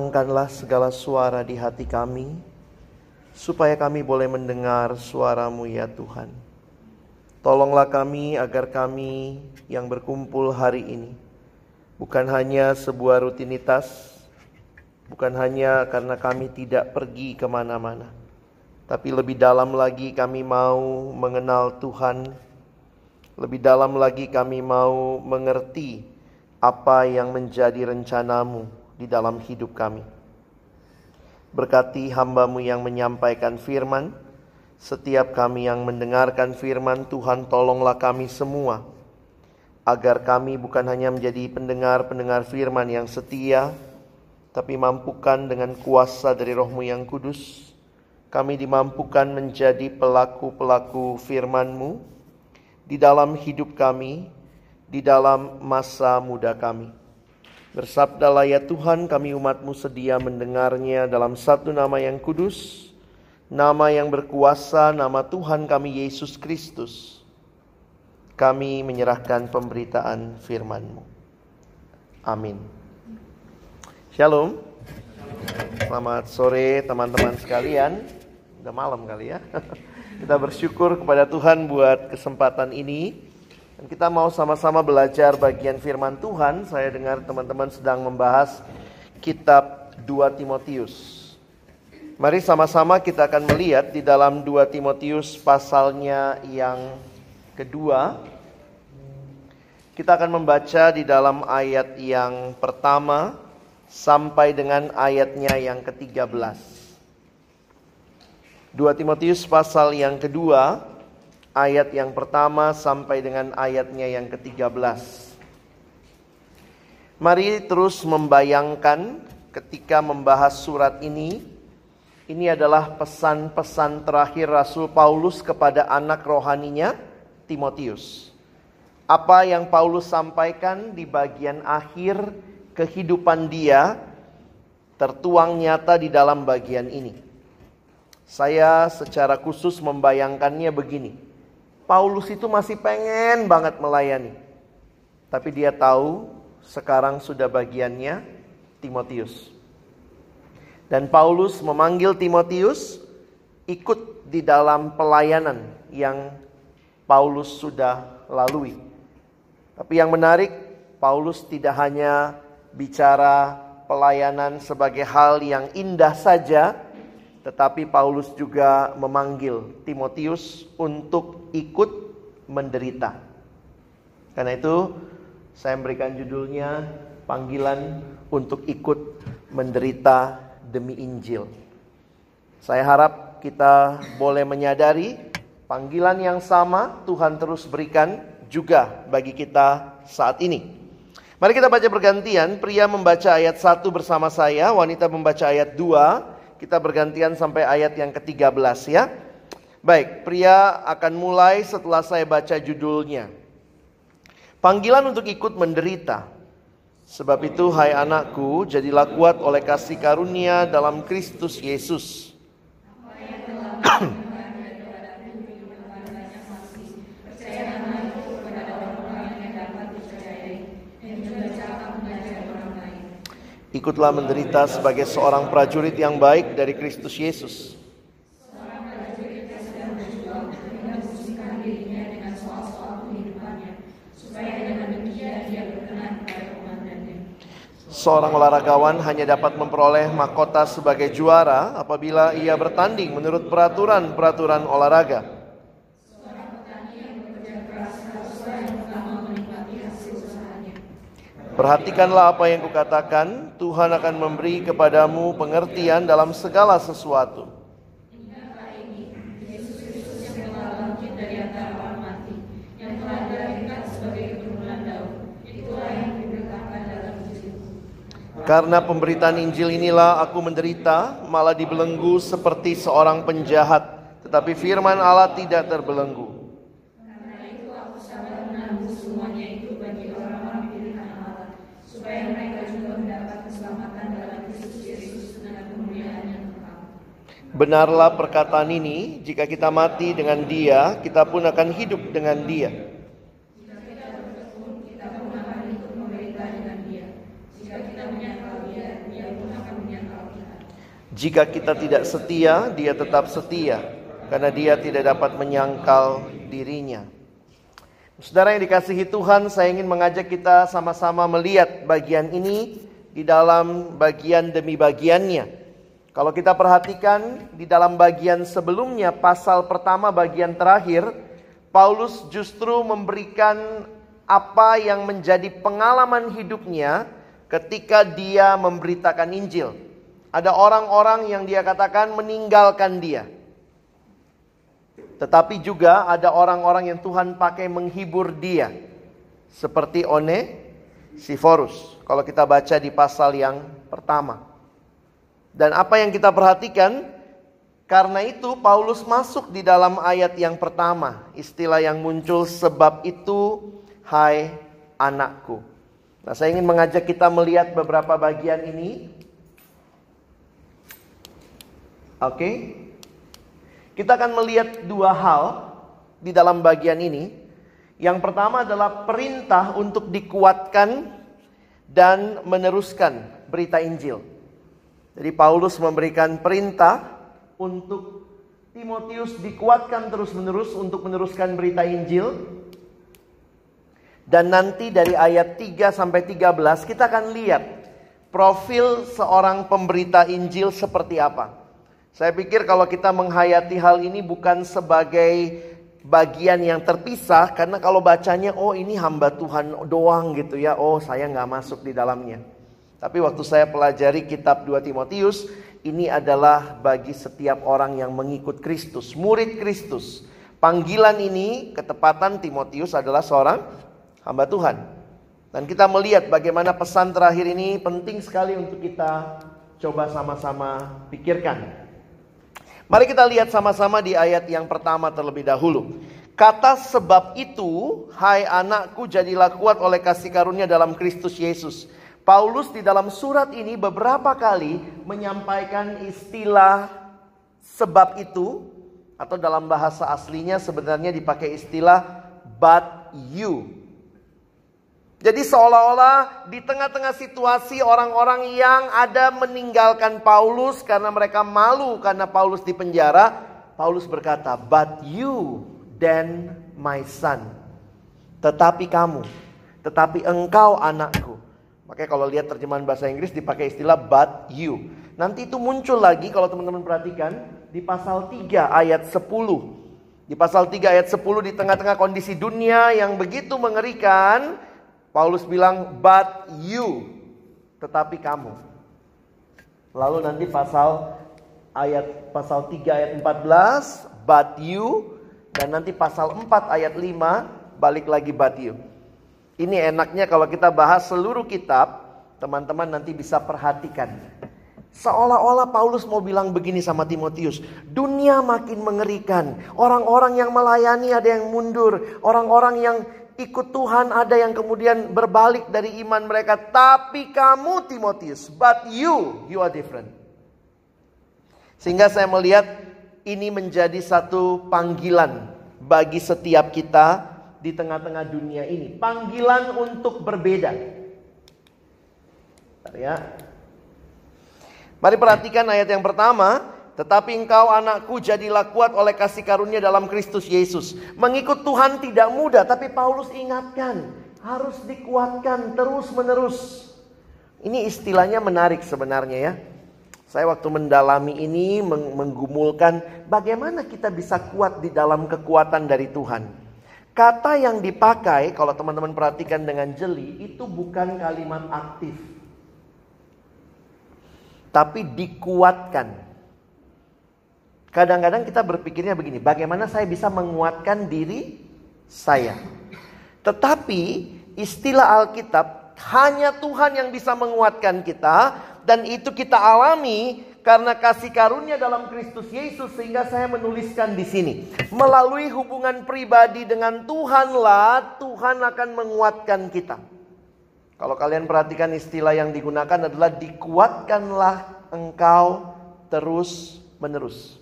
Tenangkanlah segala suara di hati kami Supaya kami boleh mendengar suaramu ya Tuhan Tolonglah kami agar kami yang berkumpul hari ini Bukan hanya sebuah rutinitas Bukan hanya karena kami tidak pergi ke mana-mana, tapi lebih dalam lagi kami mau mengenal Tuhan. Lebih dalam lagi kami mau mengerti apa yang menjadi rencanamu di dalam hidup kami. Berkati hambamu yang menyampaikan firman, setiap kami yang mendengarkan firman Tuhan tolonglah kami semua, agar kami bukan hanya menjadi pendengar-pendengar firman yang setia, tapi mampukan dengan kuasa dari rohmu yang kudus, kami dimampukan menjadi pelaku-pelaku firman-Mu di dalam hidup kami, di dalam masa muda kami. Bersabdalah ya Tuhan kami umatmu sedia mendengarnya dalam satu nama yang kudus, nama yang berkuasa, nama Tuhan kami Yesus Kristus. Kami menyerahkan pemberitaan firman-Mu. Amin. Shalom. Selamat sore teman-teman sekalian. Udah malam kali ya. Kita bersyukur kepada Tuhan buat kesempatan ini. Dan kita mau sama-sama belajar bagian firman Tuhan. Saya dengar teman-teman sedang membahas kitab 2 Timotius. Mari sama-sama kita akan melihat di dalam 2 Timotius pasalnya yang kedua. Kita akan membaca di dalam ayat yang pertama sampai dengan ayatnya yang ke-13. 2 Timotius pasal yang kedua, ayat yang pertama sampai dengan ayatnya yang ke-13. Mari terus membayangkan ketika membahas surat ini, ini adalah pesan-pesan terakhir Rasul Paulus kepada anak rohaninya, Timotius. Apa yang Paulus sampaikan di bagian akhir kehidupan dia tertuang nyata di dalam bagian ini. Saya secara khusus membayangkannya begini. Paulus itu masih pengen banget melayani. Tapi dia tahu sekarang sudah bagiannya Timotius. Dan Paulus memanggil Timotius ikut di dalam pelayanan yang Paulus sudah lalui. Tapi yang menarik, Paulus tidak hanya bicara pelayanan sebagai hal yang indah saja, tetapi Paulus juga memanggil Timotius untuk ikut menderita. Karena itu, saya memberikan judulnya "Panggilan untuk Ikut Menderita Demi Injil". Saya harap kita boleh menyadari panggilan yang sama Tuhan terus berikan juga bagi kita saat ini. Mari kita baca bergantian, pria membaca ayat 1 bersama saya, wanita membaca ayat 2. Kita bergantian sampai ayat yang ke-13 ya. Baik, pria akan mulai setelah saya baca judulnya. Panggilan untuk ikut menderita. Sebab itu hai anakku, jadilah kuat oleh kasih karunia dalam Kristus Yesus. Ikutlah menderita sebagai seorang prajurit yang baik dari Kristus Yesus. Seorang olahragawan hanya dapat memperoleh mahkota sebagai juara apabila ia bertanding menurut peraturan-peraturan olahraga. Perhatikanlah apa yang kukatakan, Tuhan akan memberi kepadamu pengertian dalam segala sesuatu. Karena pemberitaan Injil inilah aku menderita, malah dibelenggu seperti seorang penjahat. Tetapi firman Allah tidak terbelenggu. Benarlah perkataan ini, jika kita mati dengan dia, kita pun akan hidup dengan dia. Jika kita tidak setia, dia tetap setia, karena dia tidak dapat menyangkal dirinya. Saudara yang dikasihi Tuhan, saya ingin mengajak kita sama-sama melihat bagian ini di dalam bagian demi bagiannya. Kalau kita perhatikan di dalam bagian sebelumnya, pasal pertama bagian terakhir, Paulus justru memberikan apa yang menjadi pengalaman hidupnya ketika dia memberitakan Injil. Ada orang-orang yang dia katakan meninggalkan dia. Tetapi juga ada orang-orang yang Tuhan pakai menghibur dia. Seperti One Siforus. Kalau kita baca di pasal yang pertama. Dan apa yang kita perhatikan, karena itu Paulus masuk di dalam ayat yang pertama. Istilah yang muncul sebab itu hai anakku. Nah saya ingin mengajak kita melihat beberapa bagian ini Oke. Kita akan melihat dua hal di dalam bagian ini. Yang pertama adalah perintah untuk dikuatkan dan meneruskan berita Injil. Jadi Paulus memberikan perintah untuk Timotius dikuatkan terus-menerus untuk meneruskan berita Injil. Dan nanti dari ayat 3 sampai 13 kita akan lihat profil seorang pemberita Injil seperti apa. Saya pikir kalau kita menghayati hal ini bukan sebagai bagian yang terpisah karena kalau bacanya oh ini hamba Tuhan doang gitu ya. Oh saya nggak masuk di dalamnya. Tapi waktu saya pelajari kitab 2 Timotius ini adalah bagi setiap orang yang mengikut Kristus murid Kristus. Panggilan ini ketepatan Timotius adalah seorang hamba Tuhan. Dan kita melihat bagaimana pesan terakhir ini penting sekali untuk kita coba sama-sama pikirkan Mari kita lihat sama-sama di ayat yang pertama terlebih dahulu. Kata sebab itu, hai anakku jadilah kuat oleh kasih karunia dalam Kristus Yesus. Paulus di dalam surat ini beberapa kali menyampaikan istilah sebab itu atau dalam bahasa aslinya sebenarnya dipakai istilah but you. Jadi seolah-olah di tengah-tengah situasi orang-orang yang ada meninggalkan Paulus karena mereka malu karena Paulus di penjara, Paulus berkata, "But you then my son." Tetapi kamu, tetapi engkau anakku. Makanya kalau lihat terjemahan bahasa Inggris dipakai istilah but you. Nanti itu muncul lagi kalau teman-teman perhatikan di pasal 3 ayat 10. Di pasal 3 ayat 10 di tengah-tengah kondisi dunia yang begitu mengerikan, Paulus bilang, but you, tetapi kamu. Lalu nanti pasal ayat pasal 3 ayat 14, but you, dan nanti pasal 4 ayat 5, balik lagi but you. Ini enaknya kalau kita bahas seluruh kitab, teman-teman nanti bisa perhatikan. Seolah-olah Paulus mau bilang begini sama Timotius, dunia makin mengerikan. Orang-orang yang melayani ada yang mundur, orang-orang yang ikut Tuhan, ada yang kemudian berbalik dari iman mereka. Tapi kamu Timotius, but you, you are different. Sehingga saya melihat ini menjadi satu panggilan bagi setiap kita di tengah-tengah dunia ini. Panggilan untuk berbeda. Ya. Mari perhatikan ayat yang pertama. Tetapi engkau anakku jadilah kuat oleh kasih karunia dalam Kristus Yesus. Mengikut Tuhan tidak mudah, tapi Paulus ingatkan, harus dikuatkan terus menerus. Ini istilahnya menarik sebenarnya ya. Saya waktu mendalami ini menggumulkan bagaimana kita bisa kuat di dalam kekuatan dari Tuhan. Kata yang dipakai, kalau teman-teman perhatikan dengan jeli, itu bukan kalimat aktif. Tapi dikuatkan. Kadang-kadang kita berpikirnya begini, bagaimana saya bisa menguatkan diri saya? Tetapi istilah Alkitab hanya Tuhan yang bisa menguatkan kita dan itu kita alami karena kasih karunia dalam Kristus Yesus sehingga saya menuliskan di sini. Melalui hubungan pribadi dengan Tuhanlah Tuhan akan menguatkan kita. Kalau kalian perhatikan istilah yang digunakan adalah dikuatkanlah engkau terus menerus.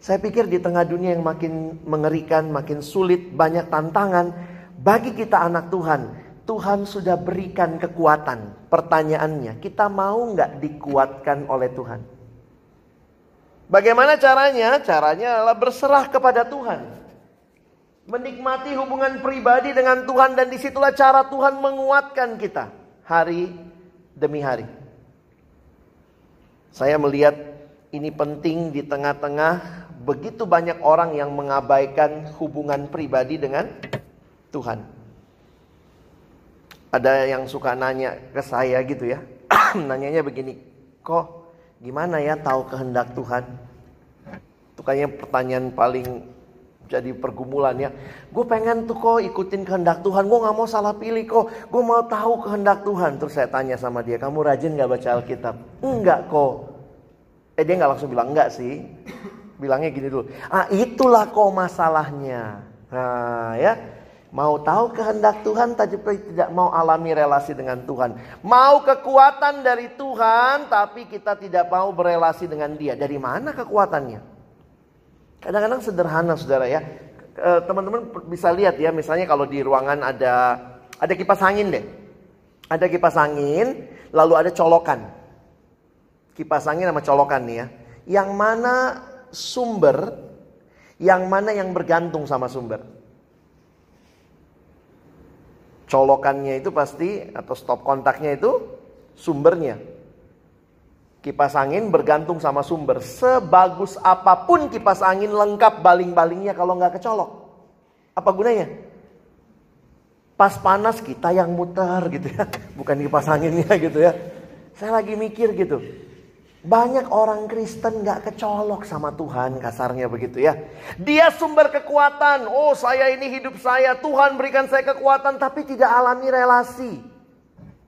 Saya pikir di tengah dunia yang makin mengerikan, makin sulit, banyak tantangan bagi kita anak Tuhan Tuhan sudah berikan kekuatan. Pertanyaannya, kita mau nggak dikuatkan oleh Tuhan? Bagaimana caranya? Caranya adalah berserah kepada Tuhan. Menikmati hubungan pribadi dengan Tuhan dan di situlah cara Tuhan menguatkan kita hari demi hari. Saya melihat ini penting di tengah-tengah begitu banyak orang yang mengabaikan hubungan pribadi dengan Tuhan. Ada yang suka nanya ke saya gitu ya. Nanyanya begini, kok gimana ya tahu kehendak Tuhan? Itu kayaknya pertanyaan paling jadi pergumulan ya. Gue pengen tuh kok ikutin kehendak Tuhan. Gue gak mau salah pilih kok. Gue mau tahu kehendak Tuhan. Terus saya tanya sama dia, kamu rajin gak baca Alkitab? Enggak kok. Eh dia gak langsung bilang enggak sih. Bilangnya gini dulu. Ah itulah kok masalahnya. Nah ya. Mau tahu kehendak Tuhan tapi tidak mau alami relasi dengan Tuhan. Mau kekuatan dari Tuhan tapi kita tidak mau berelasi dengan dia. Dari mana kekuatannya? Kadang-kadang sederhana saudara ya. Eh, teman-teman bisa lihat ya misalnya kalau di ruangan ada ada kipas angin deh. Ada kipas angin lalu ada colokan. Kipas angin sama colokan nih ya. Yang mana sumber, yang mana yang bergantung sama sumber colokannya itu pasti atau stop kontaknya itu sumbernya. Kipas angin bergantung sama sumber. Sebagus apa pun kipas angin lengkap baling-balingnya kalau nggak kecolok. Apa gunanya? Pas panas kita yang muter gitu ya. Bukan kipas anginnya gitu ya. Saya lagi mikir gitu. Banyak orang Kristen gak kecolok sama Tuhan kasarnya begitu ya. Dia sumber kekuatan. Oh saya ini hidup saya. Tuhan berikan saya kekuatan tapi tidak alami relasi.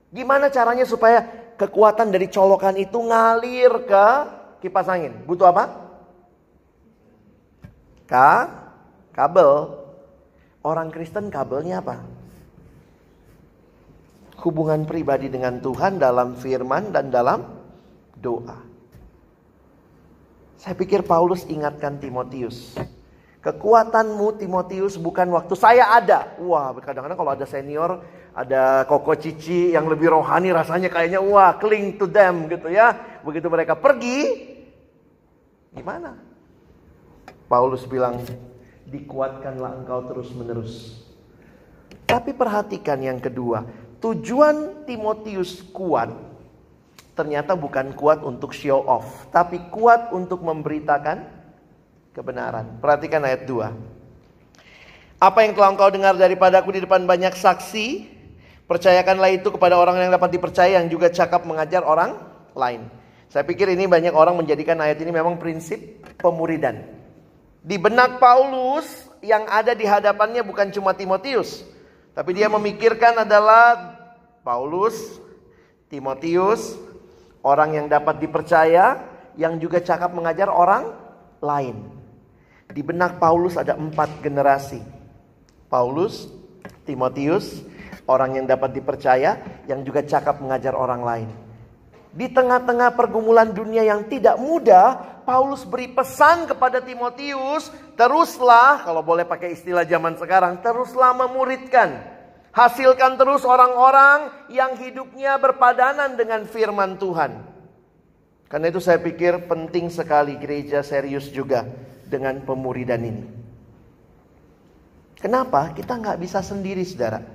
Gimana caranya supaya kekuatan dari colokan itu ngalir ke kipas angin? Butuh apa? Ka kabel. Orang Kristen kabelnya apa? Hubungan pribadi dengan Tuhan dalam firman dan dalam doa. Saya pikir Paulus ingatkan Timotius. Kekuatanmu Timotius bukan waktu saya ada. Wah, kadang-kadang kalau ada senior, ada koko cici yang lebih rohani rasanya kayaknya wah cling to them gitu ya. Begitu mereka pergi, gimana? Paulus bilang, dikuatkanlah engkau terus menerus. Tapi perhatikan yang kedua, tujuan Timotius kuat ternyata bukan kuat untuk show off, tapi kuat untuk memberitakan kebenaran. Perhatikan ayat 2. Apa yang telah engkau dengar daripadaku di depan banyak saksi, percayakanlah itu kepada orang yang dapat dipercaya yang juga cakap mengajar orang lain. Saya pikir ini banyak orang menjadikan ayat ini memang prinsip pemuridan. Di benak Paulus yang ada di hadapannya bukan cuma Timotius, tapi dia memikirkan adalah Paulus, Timotius, Orang yang dapat dipercaya, yang juga cakap mengajar orang lain. Di benak Paulus ada empat generasi. Paulus, Timotius, orang yang dapat dipercaya, yang juga cakap mengajar orang lain. Di tengah-tengah pergumulan dunia yang tidak mudah, Paulus beri pesan kepada Timotius, teruslah, kalau boleh pakai istilah zaman sekarang, teruslah memuridkan Hasilkan terus orang-orang yang hidupnya berpadanan dengan firman Tuhan. Karena itu saya pikir penting sekali gereja serius juga dengan pemuridan ini. Kenapa? Kita nggak bisa sendiri saudara.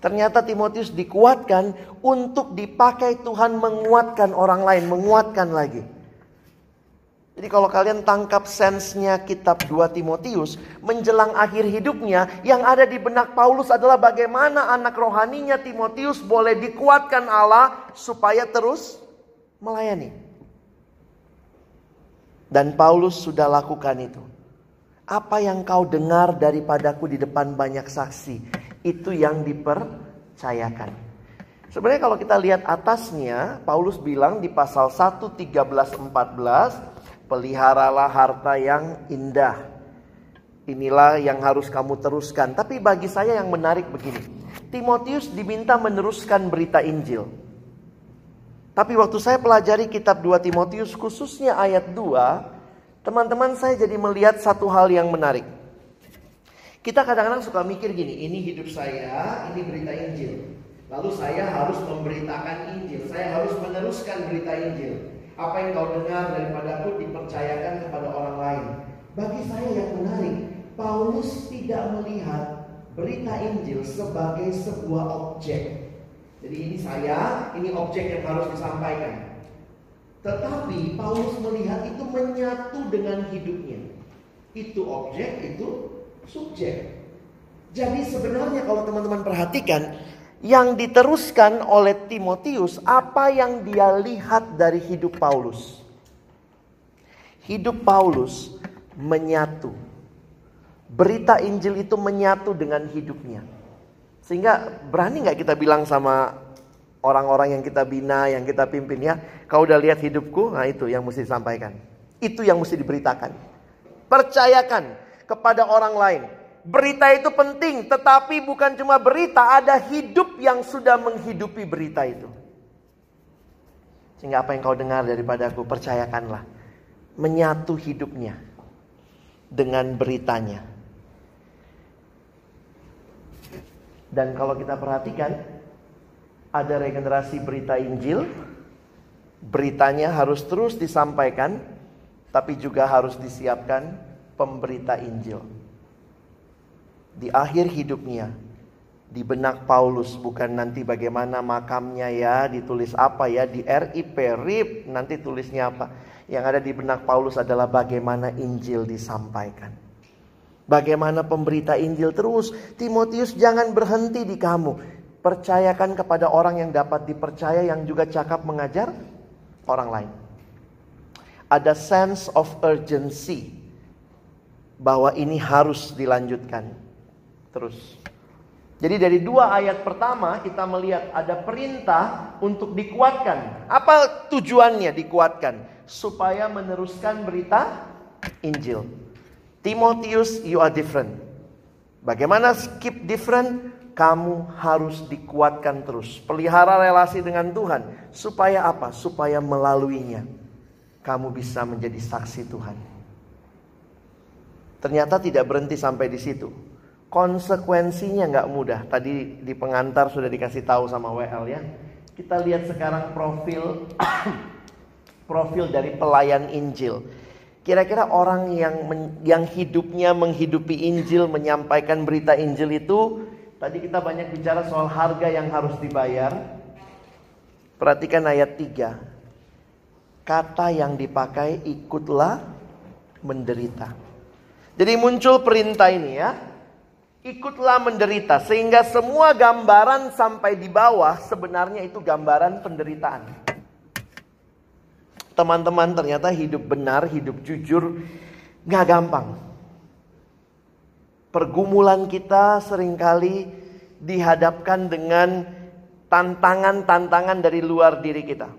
Ternyata Timotius dikuatkan untuk dipakai Tuhan menguatkan orang lain, menguatkan lagi. Jadi kalau kalian tangkap sensenya kitab 2 Timotius, menjelang akhir hidupnya, yang ada di benak Paulus adalah bagaimana anak rohaninya Timotius boleh dikuatkan Allah supaya terus melayani. Dan Paulus sudah lakukan itu. Apa yang kau dengar daripadaku di depan banyak saksi, itu yang dipercayakan. Sebenarnya kalau kita lihat atasnya, Paulus bilang di pasal 1, 13, 14, Peliharalah harta yang indah. Inilah yang harus kamu teruskan. Tapi bagi saya yang menarik begini. Timotius diminta meneruskan berita Injil. Tapi waktu saya pelajari kitab 2 Timotius khususnya ayat 2, teman-teman saya jadi melihat satu hal yang menarik. Kita kadang-kadang suka mikir gini, ini hidup saya, ini berita Injil. Lalu saya harus memberitakan Injil, saya harus meneruskan berita Injil. Apa yang kau dengar daripadaku dipercayakan kepada orang lain. Bagi saya yang menarik, Paulus tidak melihat berita Injil sebagai sebuah objek. Jadi ini saya, ini objek yang harus disampaikan. Tetapi Paulus melihat itu menyatu dengan hidupnya. Itu objek, itu subjek. Jadi sebenarnya kalau teman-teman perhatikan, yang diteruskan oleh Timotius apa yang dia lihat dari hidup Paulus. Hidup Paulus menyatu. Berita Injil itu menyatu dengan hidupnya. Sehingga berani nggak kita bilang sama orang-orang yang kita bina, yang kita pimpin ya, kau udah lihat hidupku, nah itu yang mesti disampaikan. Itu yang mesti diberitakan. Percayakan kepada orang lain. Berita itu penting, tetapi bukan cuma berita, ada hidup yang sudah menghidupi berita itu. Sehingga apa yang kau dengar daripada aku, percayakanlah. Menyatu hidupnya dengan beritanya. Dan kalau kita perhatikan, ada regenerasi berita Injil, beritanya harus terus disampaikan, tapi juga harus disiapkan pemberita Injil di akhir hidupnya di benak Paulus bukan nanti bagaimana makamnya ya ditulis apa ya di RIP RIP nanti tulisnya apa. Yang ada di benak Paulus adalah bagaimana Injil disampaikan. Bagaimana pemberita Injil terus Timotius jangan berhenti di kamu. Percayakan kepada orang yang dapat dipercaya yang juga cakap mengajar orang lain. Ada sense of urgency bahwa ini harus dilanjutkan terus. Jadi dari dua ayat pertama kita melihat ada perintah untuk dikuatkan. Apa tujuannya dikuatkan? Supaya meneruskan berita Injil. Timotius, you are different. Bagaimana skip different? Kamu harus dikuatkan terus. Pelihara relasi dengan Tuhan. Supaya apa? Supaya melaluinya. Kamu bisa menjadi saksi Tuhan. Ternyata tidak berhenti sampai di situ konsekuensinya nggak mudah. Tadi di pengantar sudah dikasih tahu sama WL ya. Kita lihat sekarang profil profil dari pelayan Injil. Kira-kira orang yang men, yang hidupnya menghidupi Injil, menyampaikan berita Injil itu, tadi kita banyak bicara soal harga yang harus dibayar. Perhatikan ayat 3. Kata yang dipakai ikutlah menderita. Jadi muncul perintah ini ya ikutlah menderita sehingga semua gambaran sampai di bawah sebenarnya itu gambaran penderitaan. Teman-teman ternyata hidup benar, hidup jujur nggak gampang. Pergumulan kita sering kali dihadapkan dengan tantangan-tantangan dari luar diri kita.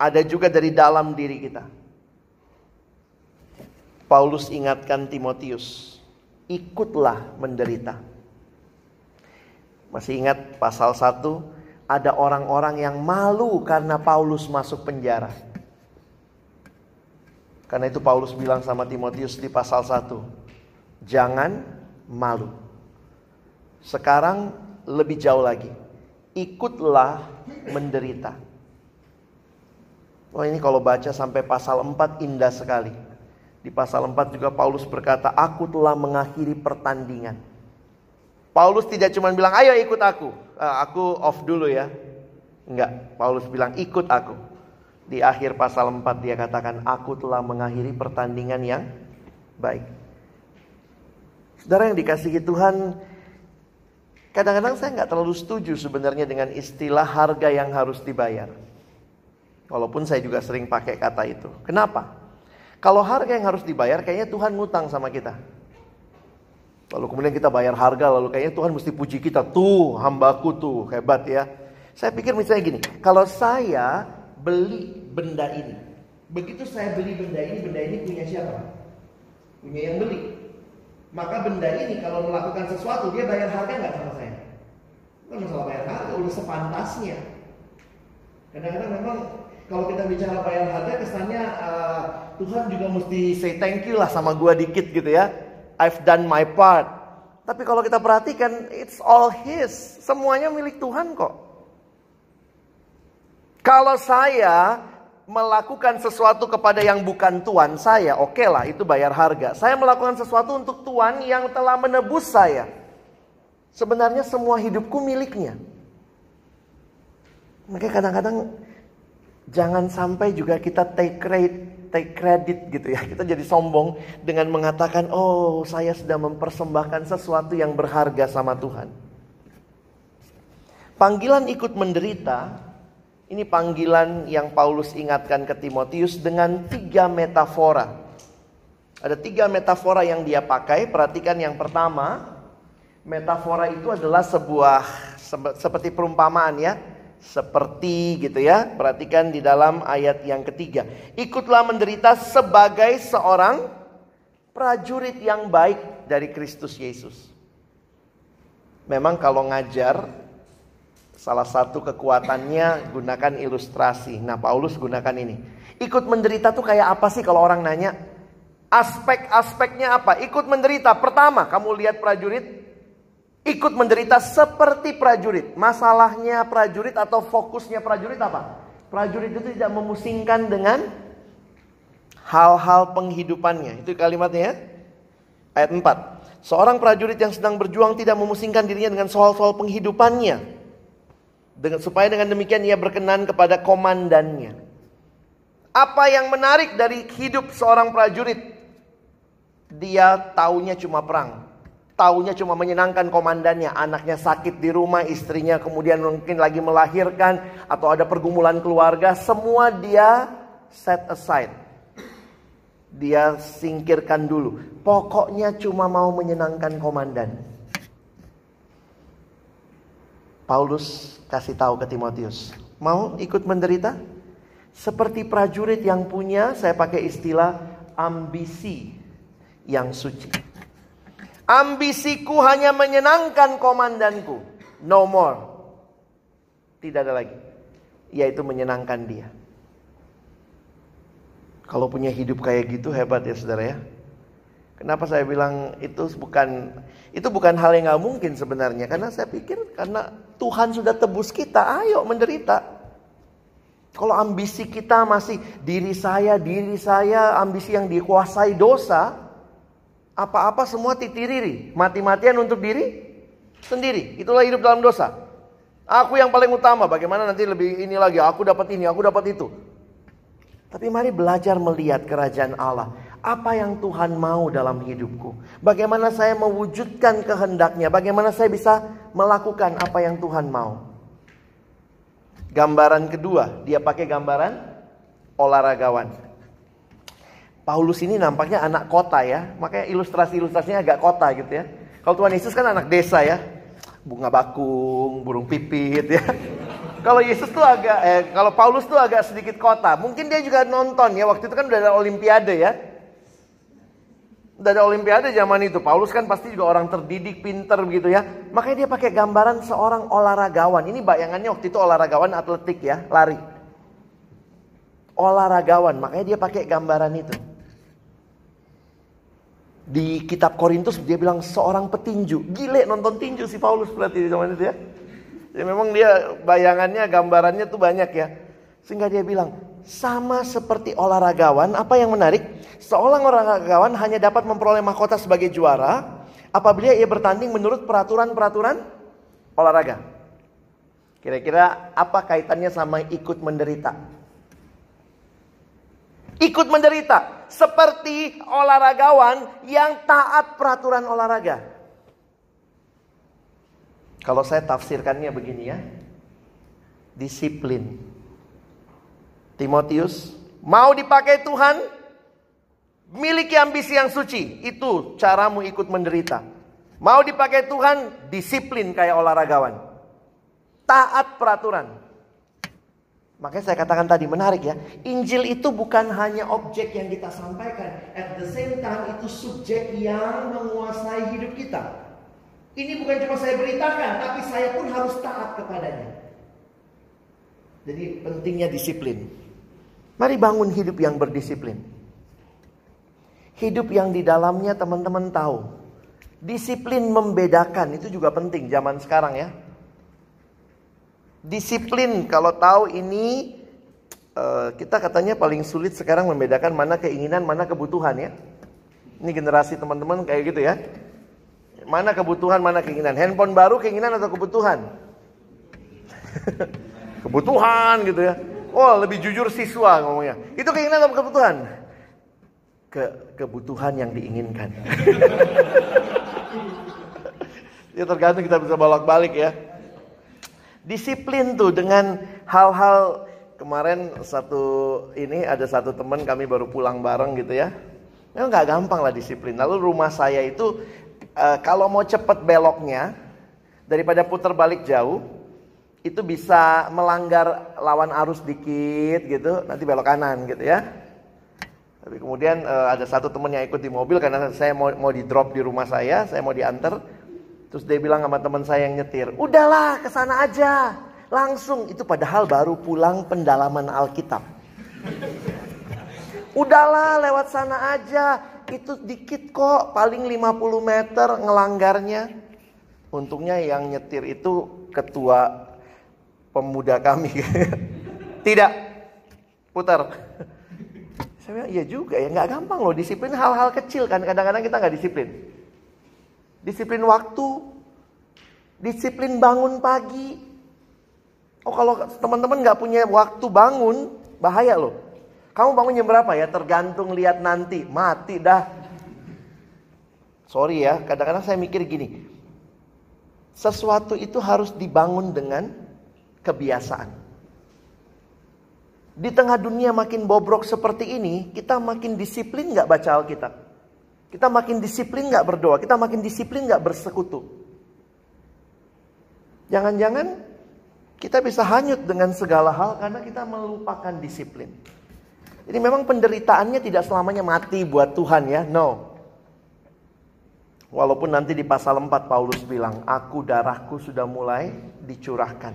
Ada juga dari dalam diri kita. Paulus ingatkan Timotius, ikutlah menderita. Masih ingat pasal 1? Ada orang-orang yang malu karena Paulus masuk penjara. Karena itu Paulus bilang sama Timotius di pasal 1. Jangan malu. Sekarang lebih jauh lagi. Ikutlah menderita. Wah ini kalau baca sampai pasal 4 indah sekali. Di pasal 4 juga Paulus berkata, aku telah mengakhiri pertandingan. Paulus tidak cuma bilang, ayo ikut aku. Uh, aku off dulu ya. Enggak, Paulus bilang ikut aku. Di akhir pasal 4 dia katakan, aku telah mengakhiri pertandingan yang baik. Saudara yang dikasihi Tuhan, kadang-kadang saya nggak terlalu setuju sebenarnya dengan istilah harga yang harus dibayar. Walaupun saya juga sering pakai kata itu. Kenapa? Kalau harga yang harus dibayar, kayaknya Tuhan ngutang sama kita. Lalu kemudian kita bayar harga, lalu kayaknya Tuhan mesti puji kita. Tuh, hambaku tuh, hebat ya. Saya pikir misalnya gini, kalau saya beli benda ini. Begitu saya beli benda ini, benda ini punya siapa? Punya yang beli. Maka benda ini kalau melakukan sesuatu, dia bayar harga nggak sama saya? Bukan masalah bayar harga, udah sepantasnya. Kadang-kadang memang kalau kita bicara bayar harga, kesannya uh, Tuhan juga mesti say thank you lah sama gua dikit gitu ya. I've done my part. Tapi kalau kita perhatikan, it's all His. Semuanya milik Tuhan kok. Kalau saya melakukan sesuatu kepada yang bukan tuan saya, oke okay lah itu bayar harga. Saya melakukan sesuatu untuk tuan yang telah menebus saya. Sebenarnya semua hidupku miliknya. Makanya kadang-kadang jangan sampai juga kita take credit, take credit gitu ya. Kita jadi sombong dengan mengatakan, "Oh, saya sudah mempersembahkan sesuatu yang berharga sama Tuhan." Panggilan ikut menderita ini panggilan yang Paulus ingatkan ke Timotius dengan tiga metafora. Ada tiga metafora yang dia pakai. Perhatikan yang pertama, metafora itu adalah sebuah seperti perumpamaan ya, seperti gitu ya. Perhatikan di dalam ayat yang ketiga. Ikutlah menderita sebagai seorang prajurit yang baik dari Kristus Yesus. Memang kalau ngajar Salah satu kekuatannya gunakan ilustrasi. Nah, Paulus gunakan ini. Ikut menderita tuh kayak apa sih kalau orang nanya? Aspek-aspeknya apa? Ikut menderita. Pertama, kamu lihat prajurit ikut menderita seperti prajurit. Masalahnya prajurit atau fokusnya prajurit apa? Prajurit itu tidak memusingkan dengan hal-hal penghidupannya. Itu kalimatnya ya. Ayat 4. Seorang prajurit yang sedang berjuang tidak memusingkan dirinya dengan soal-soal penghidupannya dengan, supaya dengan demikian ia berkenan kepada komandannya. Apa yang menarik dari hidup seorang prajurit? Dia taunya cuma perang. Taunya cuma menyenangkan komandannya. Anaknya sakit di rumah, istrinya kemudian mungkin lagi melahirkan. Atau ada pergumulan keluarga. Semua dia set aside. Dia singkirkan dulu. Pokoknya cuma mau menyenangkan komandan. Paulus kasih tahu ke Timotius. Mau ikut menderita? Seperti prajurit yang punya, saya pakai istilah ambisi yang suci. Ambisiku hanya menyenangkan komandanku. No more. Tidak ada lagi. Yaitu menyenangkan dia. Kalau punya hidup kayak gitu hebat ya saudara ya. Kenapa saya bilang itu bukan itu bukan hal yang nggak mungkin sebenarnya karena saya pikir karena Tuhan sudah tebus kita, ayo menderita. Kalau ambisi kita masih diri saya, diri saya, ambisi yang dikuasai dosa, apa-apa semua titiriri, mati-matian untuk diri sendiri. Itulah hidup dalam dosa. Aku yang paling utama, bagaimana nanti lebih ini lagi, aku dapat ini, aku dapat itu. Tapi mari belajar melihat kerajaan Allah apa yang Tuhan mau dalam hidupku? Bagaimana saya mewujudkan kehendaknya? Bagaimana saya bisa melakukan apa yang Tuhan mau? Gambaran kedua, dia pakai gambaran olahragawan. Paulus ini nampaknya anak kota ya, makanya ilustrasi-ilustrasinya agak kota gitu ya. Kalau Tuhan Yesus kan anak desa ya, bunga bakung, burung pipit ya. Kalau Yesus tuh agak, eh, kalau Paulus tuh agak sedikit kota. Mungkin dia juga nonton ya, waktu itu kan udah ada Olimpiade ya. Udah ada olimpiade zaman itu. Paulus kan pasti juga orang terdidik, pinter begitu ya. Makanya dia pakai gambaran seorang olahragawan. Ini bayangannya waktu itu olahragawan atletik ya, lari. Olahragawan, makanya dia pakai gambaran itu. Di kitab Korintus dia bilang seorang petinju. Gile nonton tinju si Paulus berarti di zaman itu ya. Ya memang dia bayangannya, gambarannya tuh banyak ya. Sehingga dia bilang, sama seperti olahragawan, apa yang menarik? Seorang olahragawan hanya dapat memperoleh mahkota sebagai juara apabila ia bertanding menurut peraturan-peraturan olahraga. Kira-kira apa kaitannya sama ikut menderita? Ikut menderita. Seperti olahragawan yang taat peraturan olahraga. Kalau saya tafsirkannya begini ya. Disiplin. Timotius, mau dipakai Tuhan, miliki ambisi yang suci. Itu caramu ikut menderita. Mau dipakai Tuhan, disiplin kayak olahragawan. Taat peraturan. Makanya saya katakan tadi menarik ya. Injil itu bukan hanya objek yang kita sampaikan. At the same time itu subjek yang menguasai hidup kita. Ini bukan cuma saya beritakan, tapi saya pun harus taat kepadanya. Jadi pentingnya disiplin. Mari bangun hidup yang berdisiplin. Hidup yang di dalamnya teman-teman tahu. Disiplin membedakan itu juga penting zaman sekarang ya. Disiplin kalau tahu ini eh, kita katanya paling sulit sekarang membedakan mana keinginan, mana kebutuhan ya. Ini generasi teman-teman kayak gitu ya. Mana kebutuhan, mana keinginan. Handphone baru keinginan atau kebutuhan? kebutuhan gitu ya. Oh lebih jujur siswa ngomongnya. Itu keinginan atau kebutuhan? Ke kebutuhan yang diinginkan. ya tergantung kita bisa bolak-balik ya. Disiplin tuh dengan hal-hal kemarin satu ini ada satu teman kami baru pulang bareng gitu ya. Memang nggak gampang lah disiplin. Lalu rumah saya itu uh, kalau mau cepet beloknya daripada putar balik jauh itu bisa melanggar lawan arus dikit gitu, nanti belok kanan gitu ya. Tapi kemudian uh, ada satu teman yang ikut di mobil karena saya mau mau di drop di rumah saya, saya mau diantar. Terus dia bilang sama teman saya yang nyetir, udahlah ke sana aja, langsung itu padahal baru pulang pendalaman Alkitab. udahlah lewat sana aja, itu dikit kok, paling 50 meter ngelanggarnya. Untungnya yang nyetir itu ketua pemuda kami. Tidak. Putar. Saya bilang, iya juga ya, nggak gampang loh. Disiplin hal-hal kecil kan. Kadang-kadang kita nggak disiplin. Disiplin waktu. Disiplin bangun pagi. Oh kalau teman-teman nggak punya waktu bangun, bahaya loh. Kamu bangun jam berapa ya? Tergantung lihat nanti. Mati dah. Sorry ya, kadang-kadang saya mikir gini. Sesuatu itu harus dibangun dengan kebiasaan. Di tengah dunia makin bobrok seperti ini, kita makin disiplin nggak baca Alkitab. Kita makin disiplin nggak berdoa, kita makin disiplin nggak bersekutu. Jangan-jangan kita bisa hanyut dengan segala hal karena kita melupakan disiplin. Jadi memang penderitaannya tidak selamanya mati buat Tuhan ya, no. Walaupun nanti di pasal 4 Paulus bilang, aku darahku sudah mulai dicurahkan.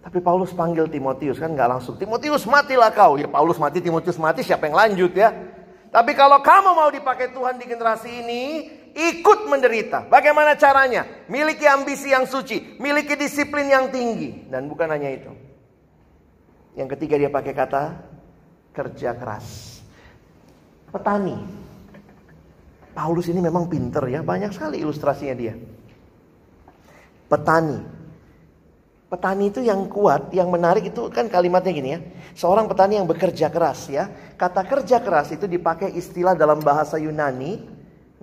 Tapi Paulus panggil Timotius kan nggak langsung. Timotius matilah kau. Ya Paulus mati, Timotius mati, siapa yang lanjut ya? Tapi kalau kamu mau dipakai Tuhan di generasi ini, ikut menderita. Bagaimana caranya? Miliki ambisi yang suci, miliki disiplin yang tinggi. Dan bukan hanya itu. Yang ketiga dia pakai kata kerja keras. Petani. Paulus ini memang pinter ya, banyak sekali ilustrasinya dia. Petani, Petani itu yang kuat, yang menarik itu kan kalimatnya gini ya. Seorang petani yang bekerja keras ya. Kata kerja keras itu dipakai istilah dalam bahasa Yunani.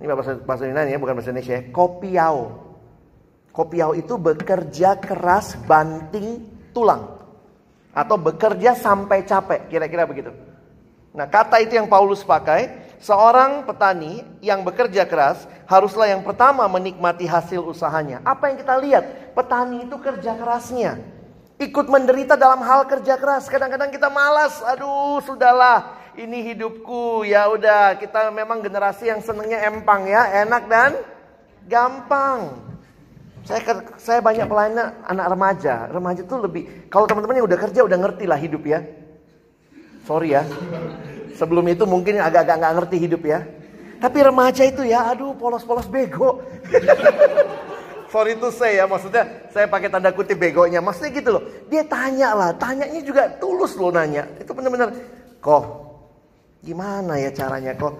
Ini bahasa, bahasa Yunani ya, bukan bahasa Indonesia ya. Kopiau. Kopiau itu bekerja keras banting tulang. Atau bekerja sampai capek, kira-kira begitu. Nah kata itu yang Paulus pakai. Seorang petani yang bekerja keras haruslah yang pertama menikmati hasil usahanya. Apa yang kita lihat? Petani itu kerja kerasnya. Ikut menderita dalam hal kerja keras. Kadang-kadang kita malas. Aduh, sudahlah. Ini hidupku. Ya udah, kita memang generasi yang senengnya empang ya, enak dan gampang. Saya saya banyak pelayanan anak remaja. Remaja tuh lebih kalau teman-teman yang udah kerja udah ngerti lah hidup ya. Sorry ya. Sebelum itu mungkin agak-agak nggak ngerti hidup ya. Tapi remaja itu ya, aduh polos-polos bego. Sorry to say ya, maksudnya saya pakai tanda kutip begonya. Maksudnya gitu loh. Dia tanya lah, tanyanya juga tulus loh nanya. Itu benar-benar, kok gimana ya caranya kok?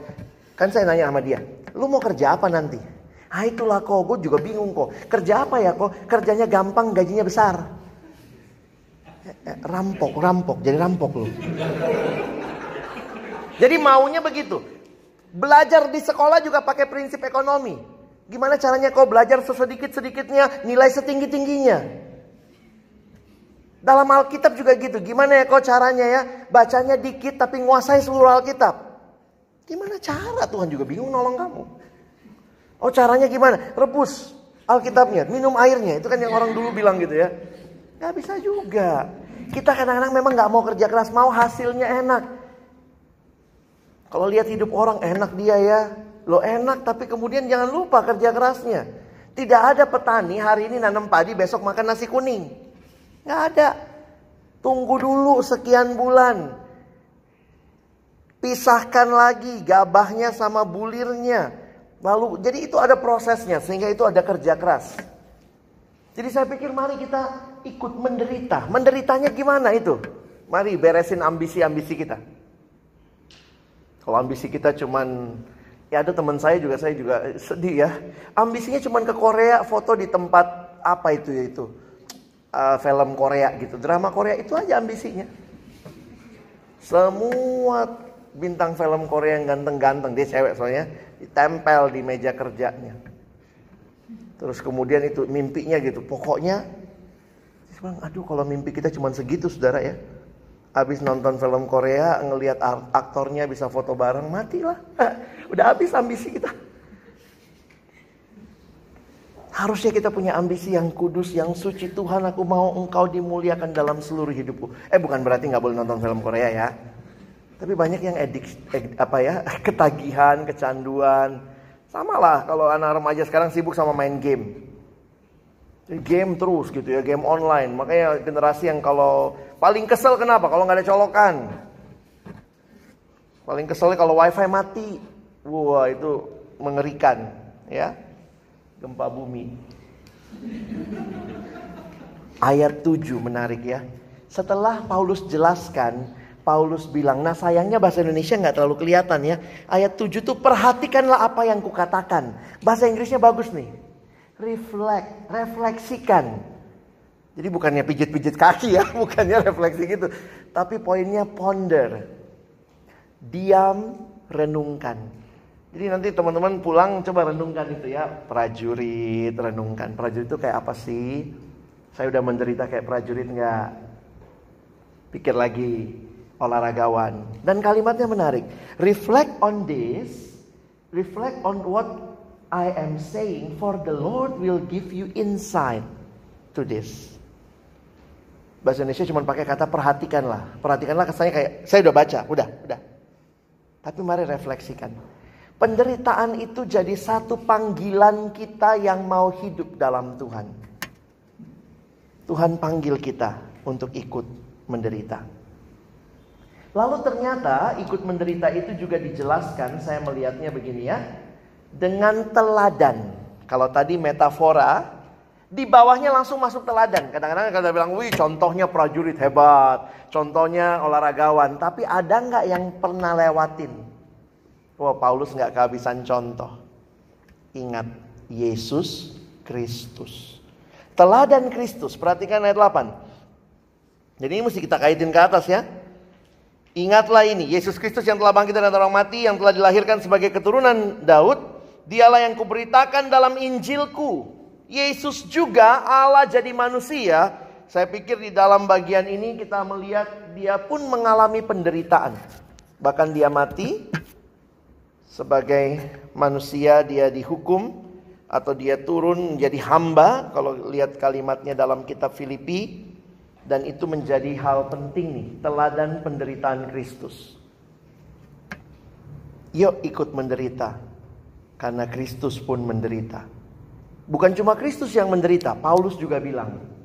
Kan saya nanya sama dia, lu mau kerja apa nanti? Ah itulah kok, gue juga bingung kok. Kerja apa ya kok? Kerjanya gampang, gajinya besar. Eh, eh, rampok, rampok, jadi rampok loh. Jadi maunya begitu. Belajar di sekolah juga pakai prinsip ekonomi. Gimana caranya kau belajar sesedikit-sedikitnya, nilai setinggi-tingginya. Dalam Alkitab juga gitu. Gimana ya kau caranya ya? Bacanya dikit tapi nguasai seluruh Alkitab. Gimana cara Tuhan juga bingung nolong kamu. Oh caranya gimana? Rebus Alkitabnya, minum airnya. Itu kan yang orang dulu bilang gitu ya. Gak bisa juga. Kita kadang-kadang memang gak mau kerja keras, mau hasilnya enak. Kalau lihat hidup orang enak dia ya, lo enak tapi kemudian jangan lupa kerja kerasnya. Tidak ada petani hari ini nanam padi, besok makan nasi kuning. Gak ada. Tunggu dulu sekian bulan. Pisahkan lagi gabahnya sama bulirnya. Lalu jadi itu ada prosesnya sehingga itu ada kerja keras. Jadi saya pikir mari kita ikut menderita. Menderitanya gimana itu? Mari beresin ambisi-ambisi kita. Kalau ambisi kita cuman ya ada teman saya juga saya juga sedih ya. Ambisinya cuman ke Korea foto di tempat apa itu ya itu. Uh, film Korea gitu, drama Korea itu aja ambisinya. Semua bintang film Korea yang ganteng-ganteng, dia cewek soalnya, ditempel di meja kerjanya. Terus kemudian itu mimpinya gitu. Pokoknya bilang, aduh kalau mimpi kita cuma segitu saudara ya. Habis nonton film Korea, ngelihat aktornya bisa foto bareng, matilah. Udah habis ambisi kita. Harusnya kita punya ambisi yang kudus, yang suci. Tuhan aku mau engkau dimuliakan dalam seluruh hidupku. Eh bukan berarti nggak boleh nonton film Korea ya. Tapi banyak yang edik, ed, apa ya, ketagihan, kecanduan. Sama lah kalau anak remaja sekarang sibuk sama main game. Game terus gitu ya, game online. Makanya generasi yang kalau paling kesel kenapa? Kalau nggak ada colokan. Paling keselnya kalau wifi mati. Wah itu mengerikan ya. Gempa bumi. Ayat 7 menarik ya. Setelah Paulus jelaskan Paulus bilang, nah sayangnya bahasa Indonesia nggak terlalu kelihatan ya. Ayat 7 tuh perhatikanlah apa yang kukatakan. Bahasa Inggrisnya bagus nih. Reflect, refleksikan. Jadi bukannya pijit-pijit kaki ya, bukannya refleksi gitu. Tapi poinnya ponder. Diam, renungkan. Jadi nanti teman-teman pulang coba renungkan itu ya. Prajurit, renungkan. Prajurit itu kayak apa sih? Saya udah menderita kayak prajurit nggak? Pikir lagi olahragawan. Dan kalimatnya menarik. Reflect on this. Reflect on what I am saying. For the Lord will give you insight to this. Bahasa Indonesia cuma pakai kata perhatikanlah. Perhatikanlah kesannya kayak saya udah baca, udah, udah. Tapi mari refleksikan. Penderitaan itu jadi satu panggilan kita yang mau hidup dalam Tuhan. Tuhan panggil kita untuk ikut menderita. Lalu ternyata ikut menderita itu juga dijelaskan, saya melihatnya begini ya, dengan teladan. Kalau tadi metafora, di bawahnya langsung masuk teladan. Kadang-kadang kita bilang, wih contohnya prajurit hebat, contohnya olahragawan. Tapi ada nggak yang pernah lewatin? Wah Paulus nggak kehabisan contoh. Ingat, Yesus Kristus. Teladan Kristus, perhatikan ayat 8. Jadi ini mesti kita kaitin ke atas ya. Ingatlah ini, Yesus Kristus yang telah bangkit dari orang mati, yang telah dilahirkan sebagai keturunan Daud, dialah yang kuberitakan dalam Injilku. Yesus juga Allah jadi manusia. Saya pikir di dalam bagian ini kita melihat dia pun mengalami penderitaan. Bahkan dia mati sebagai manusia dia dihukum atau dia turun menjadi hamba kalau lihat kalimatnya dalam kitab Filipi dan itu menjadi hal penting nih, teladan penderitaan Kristus. Yuk ikut menderita, karena Kristus pun menderita. Bukan cuma Kristus yang menderita, Paulus juga bilang,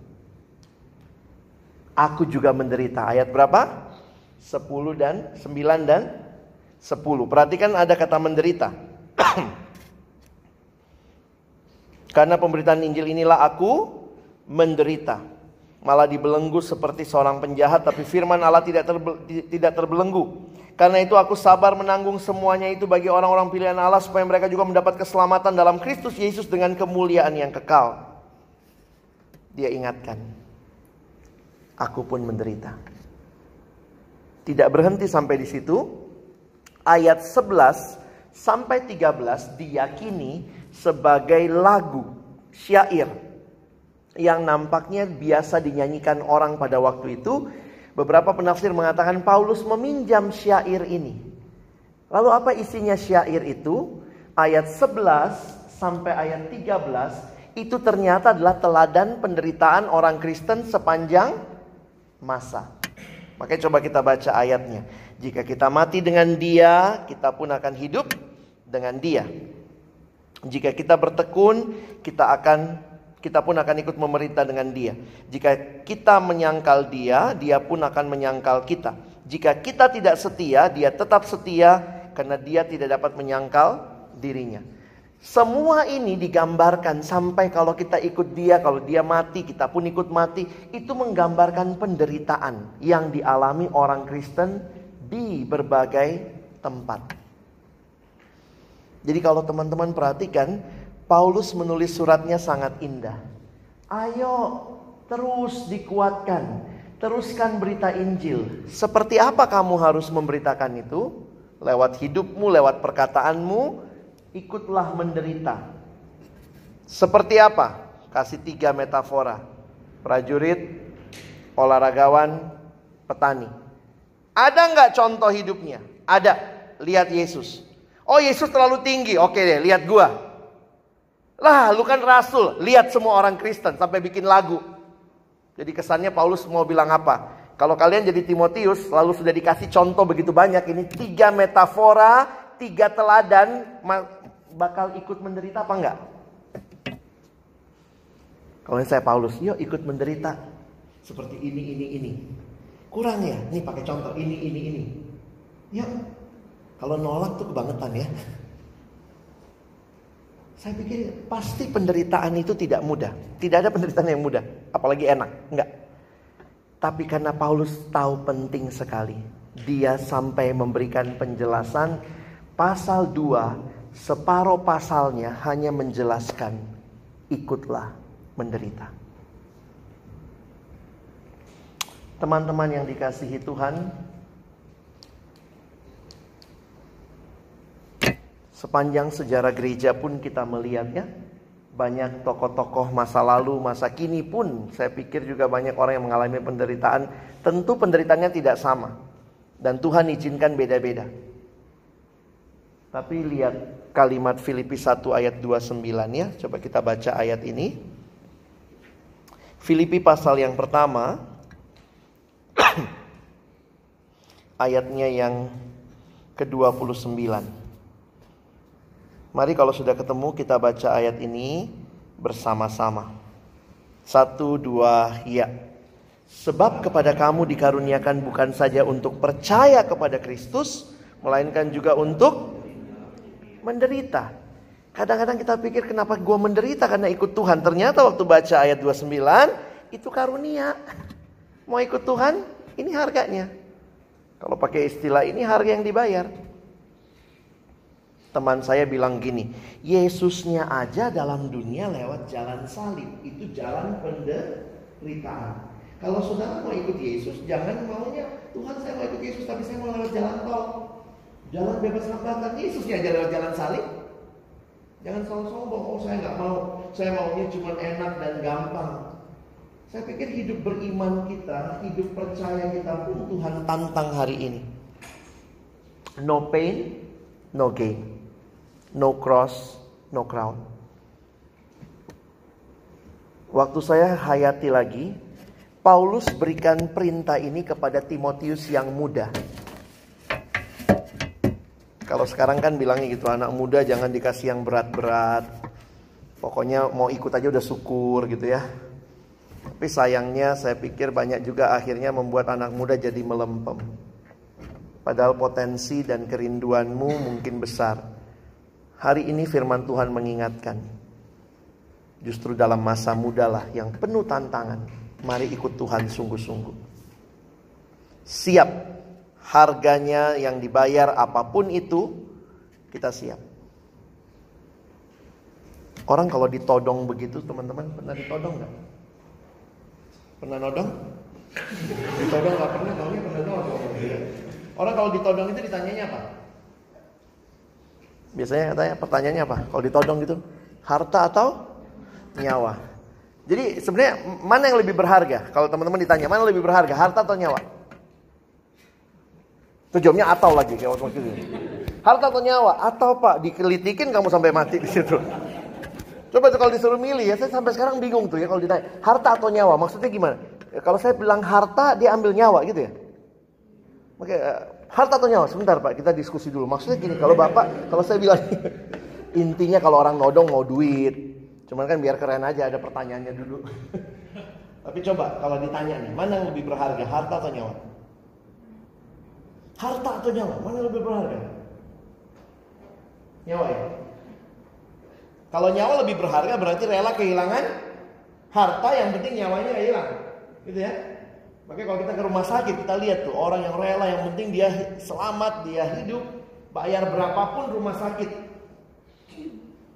Aku juga menderita. Ayat berapa? 10 dan 9 dan 10. Perhatikan ada kata menderita. Karena pemberitaan Injil inilah aku menderita malah dibelenggu seperti seorang penjahat tapi firman Allah tidak terbe, tidak terbelenggu. Karena itu aku sabar menanggung semuanya itu bagi orang-orang pilihan Allah supaya mereka juga mendapat keselamatan dalam Kristus Yesus dengan kemuliaan yang kekal. Dia ingatkan, aku pun menderita. Tidak berhenti sampai di situ. ayat 11 sampai 13 diyakini sebagai lagu syair yang nampaknya biasa dinyanyikan orang pada waktu itu. Beberapa penafsir mengatakan Paulus meminjam syair ini. Lalu apa isinya syair itu? Ayat 11 sampai ayat 13 itu ternyata adalah teladan penderitaan orang Kristen sepanjang masa. Makanya coba kita baca ayatnya. Jika kita mati dengan dia, kita pun akan hidup dengan dia. Jika kita bertekun, kita akan kita pun akan ikut memerintah dengan dia. Jika kita menyangkal dia, dia pun akan menyangkal kita. Jika kita tidak setia, dia tetap setia karena dia tidak dapat menyangkal dirinya. Semua ini digambarkan sampai kalau kita ikut dia, kalau dia mati, kita pun ikut mati. Itu menggambarkan penderitaan yang dialami orang Kristen di berbagai tempat. Jadi kalau teman-teman perhatikan, Paulus menulis suratnya sangat indah. Ayo terus dikuatkan, teruskan berita Injil. Seperti apa kamu harus memberitakan itu? Lewat hidupmu, lewat perkataanmu, ikutlah menderita. Seperti apa? Kasih tiga metafora. Prajurit, olahragawan, petani. Ada nggak contoh hidupnya? Ada. Lihat Yesus. Oh Yesus terlalu tinggi. Oke deh, lihat gua. Lah, lu kan rasul. Lihat semua orang Kristen sampai bikin lagu. Jadi kesannya Paulus mau bilang apa? Kalau kalian jadi Timotius, lalu sudah dikasih contoh begitu banyak. Ini tiga metafora, tiga teladan, bakal ikut menderita apa enggak? Kalau saya Paulus, yuk ikut menderita. Seperti ini, ini, ini. Kurang ya? Nih pakai contoh, ini, ini, ini. Yuk. Kalau nolak tuh kebangetan ya. Saya pikir pasti penderitaan itu tidak mudah. Tidak ada penderitaan yang mudah, apalagi enak. Enggak. Tapi karena Paulus tahu penting sekali, dia sampai memberikan penjelasan pasal 2, separuh pasalnya hanya menjelaskan ikutlah menderita. Teman-teman yang dikasihi Tuhan, Sepanjang sejarah gereja pun kita melihatnya banyak tokoh-tokoh masa lalu, masa kini pun saya pikir juga banyak orang yang mengalami penderitaan. Tentu penderitaannya tidak sama. Dan Tuhan izinkan beda-beda. Tapi lihat kalimat Filipi 1 ayat 29 ya. Coba kita baca ayat ini. Filipi pasal yang pertama ayatnya yang ke-29. Mari kalau sudah ketemu kita baca ayat ini bersama-sama. Satu, dua, ya. Sebab kepada kamu dikaruniakan bukan saja untuk percaya kepada Kristus, melainkan juga untuk menderita. Kadang-kadang kita pikir kenapa gue menderita karena ikut Tuhan. Ternyata waktu baca ayat 29, itu karunia. Mau ikut Tuhan, ini harganya. Kalau pakai istilah ini harga yang dibayar. Teman saya bilang gini, Yesusnya aja dalam dunia lewat jalan salib, itu jalan penderitaan. Kalau saudara mau ikut Yesus, jangan maunya Tuhan saya mau ikut Yesus tapi saya mau lewat jalan tol. Jalan bebas hambatan Yesusnya aja lewat jalan salib. Jangan selalu sombong, oh saya nggak mau, saya maunya cuma enak dan gampang. Saya pikir hidup beriman kita, hidup percaya kita pun Tuhan tantang hari ini. No pain, no gain no cross, no crown. Waktu saya hayati lagi, Paulus berikan perintah ini kepada Timotius yang muda. Kalau sekarang kan bilangnya gitu, anak muda jangan dikasih yang berat-berat. Pokoknya mau ikut aja udah syukur gitu ya. Tapi sayangnya saya pikir banyak juga akhirnya membuat anak muda jadi melempem. Padahal potensi dan kerinduanmu mungkin besar. Hari ini firman Tuhan mengingatkan. Justru dalam masa muda lah yang penuh tantangan. Mari ikut Tuhan sungguh-sungguh. Siap. Harganya yang dibayar apa pun itu, kita siap. Orang kalau ditodong begitu, teman-teman pernah ditodong nggak? Pernah nodong? Ditodong nggak pernah, tahunya pernah nodong. Orang kalau ditodong itu ditanyanya apa? Biasanya katanya pertanyaannya apa? Kalau ditodong gitu, harta atau nyawa? Jadi sebenarnya mana yang lebih berharga? Kalau teman-teman ditanya mana lebih berharga, harta atau nyawa? Itu jawabnya atau lagi kayak waktu itu. Harta atau nyawa? Atau pak dikelitikin kamu sampai mati di situ. Coba tuh kalau disuruh milih ya, saya sampai sekarang bingung tuh ya kalau ditanya harta atau nyawa. Maksudnya gimana? Ya, kalau saya bilang harta, dia ambil nyawa gitu ya. Oke, uh, harta atau nyawa? Sebentar Pak, kita diskusi dulu. Maksudnya gini, kalau Bapak, kalau saya bilang intinya kalau orang nodong mau duit. Cuman kan biar keren aja ada pertanyaannya dulu. Tapi coba kalau ditanya nih, mana yang lebih berharga, harta atau nyawa? Harta atau nyawa? Mana yang lebih berharga? Nyawa ya? Kalau nyawa lebih berharga berarti rela kehilangan harta yang penting nyawanya hilang. Gitu ya? Makanya kalau kita ke rumah sakit kita lihat tuh orang yang rela yang penting dia selamat, dia hidup, bayar berapapun rumah sakit.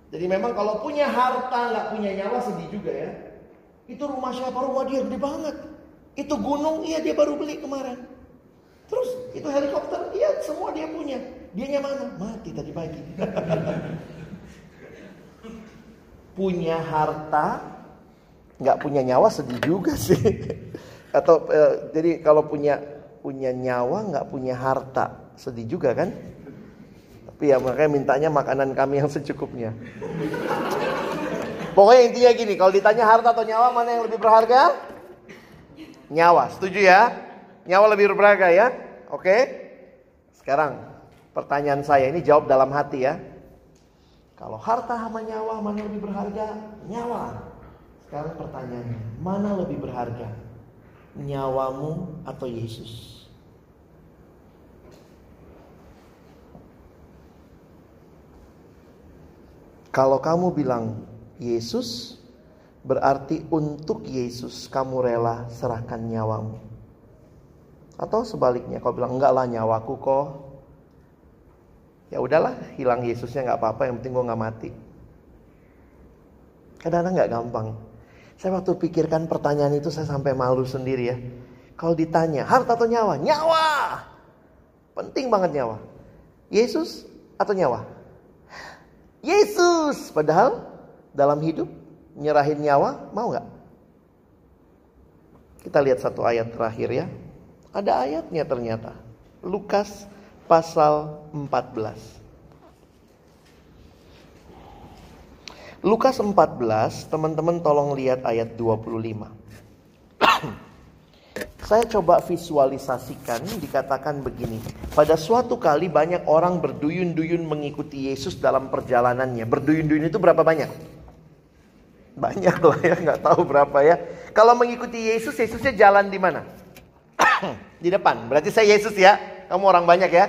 Jadi memang kalau punya harta nggak punya nyawa sedih juga ya. Itu rumah siapa? Rumah dia gede banget. Itu gunung, iya dia baru beli kemarin. Terus itu helikopter, iya semua dia punya. Dia mana? Mati tadi pagi. punya harta, nggak punya nyawa sedih juga sih. Atau eh, jadi kalau punya punya nyawa nggak punya harta sedih juga kan? Tapi ya makanya mintanya makanan kami yang secukupnya. Pokoknya intinya gini, kalau ditanya harta atau nyawa mana yang lebih berharga? Nyawa, setuju ya? Nyawa lebih berharga ya? Oke? Sekarang pertanyaan saya ini jawab dalam hati ya. Kalau harta sama nyawa mana lebih berharga? Nyawa. Sekarang pertanyaannya, mana lebih berharga? Nyawamu atau Yesus? Kalau kamu bilang Yesus, berarti untuk Yesus kamu rela serahkan nyawamu. Atau sebaliknya, kau bilang enggak lah nyawaku kok. Ya udahlah, hilang Yesusnya nggak apa-apa, yang penting gue nggak mati. Kadang-kadang nggak gampang. Saya waktu pikirkan pertanyaan itu saya sampai malu sendiri ya. Kalau ditanya, harta atau nyawa? Nyawa! Penting banget nyawa. Yesus atau nyawa? Yesus! Padahal dalam hidup nyerahin nyawa mau nggak? Kita lihat satu ayat terakhir ya. Ada ayatnya ternyata. Lukas pasal 14. Lukas 14, teman-teman tolong lihat ayat 25. Saya coba visualisasikan dikatakan begini. Pada suatu kali banyak orang berduyun-duyun mengikuti Yesus dalam perjalanannya. Berduyun-duyun itu berapa banyak? Banyak lah ya, nggak tahu berapa ya. Kalau mengikuti Yesus, Yesusnya jalan di mana? di depan. Berarti saya Yesus ya. Kamu orang banyak ya.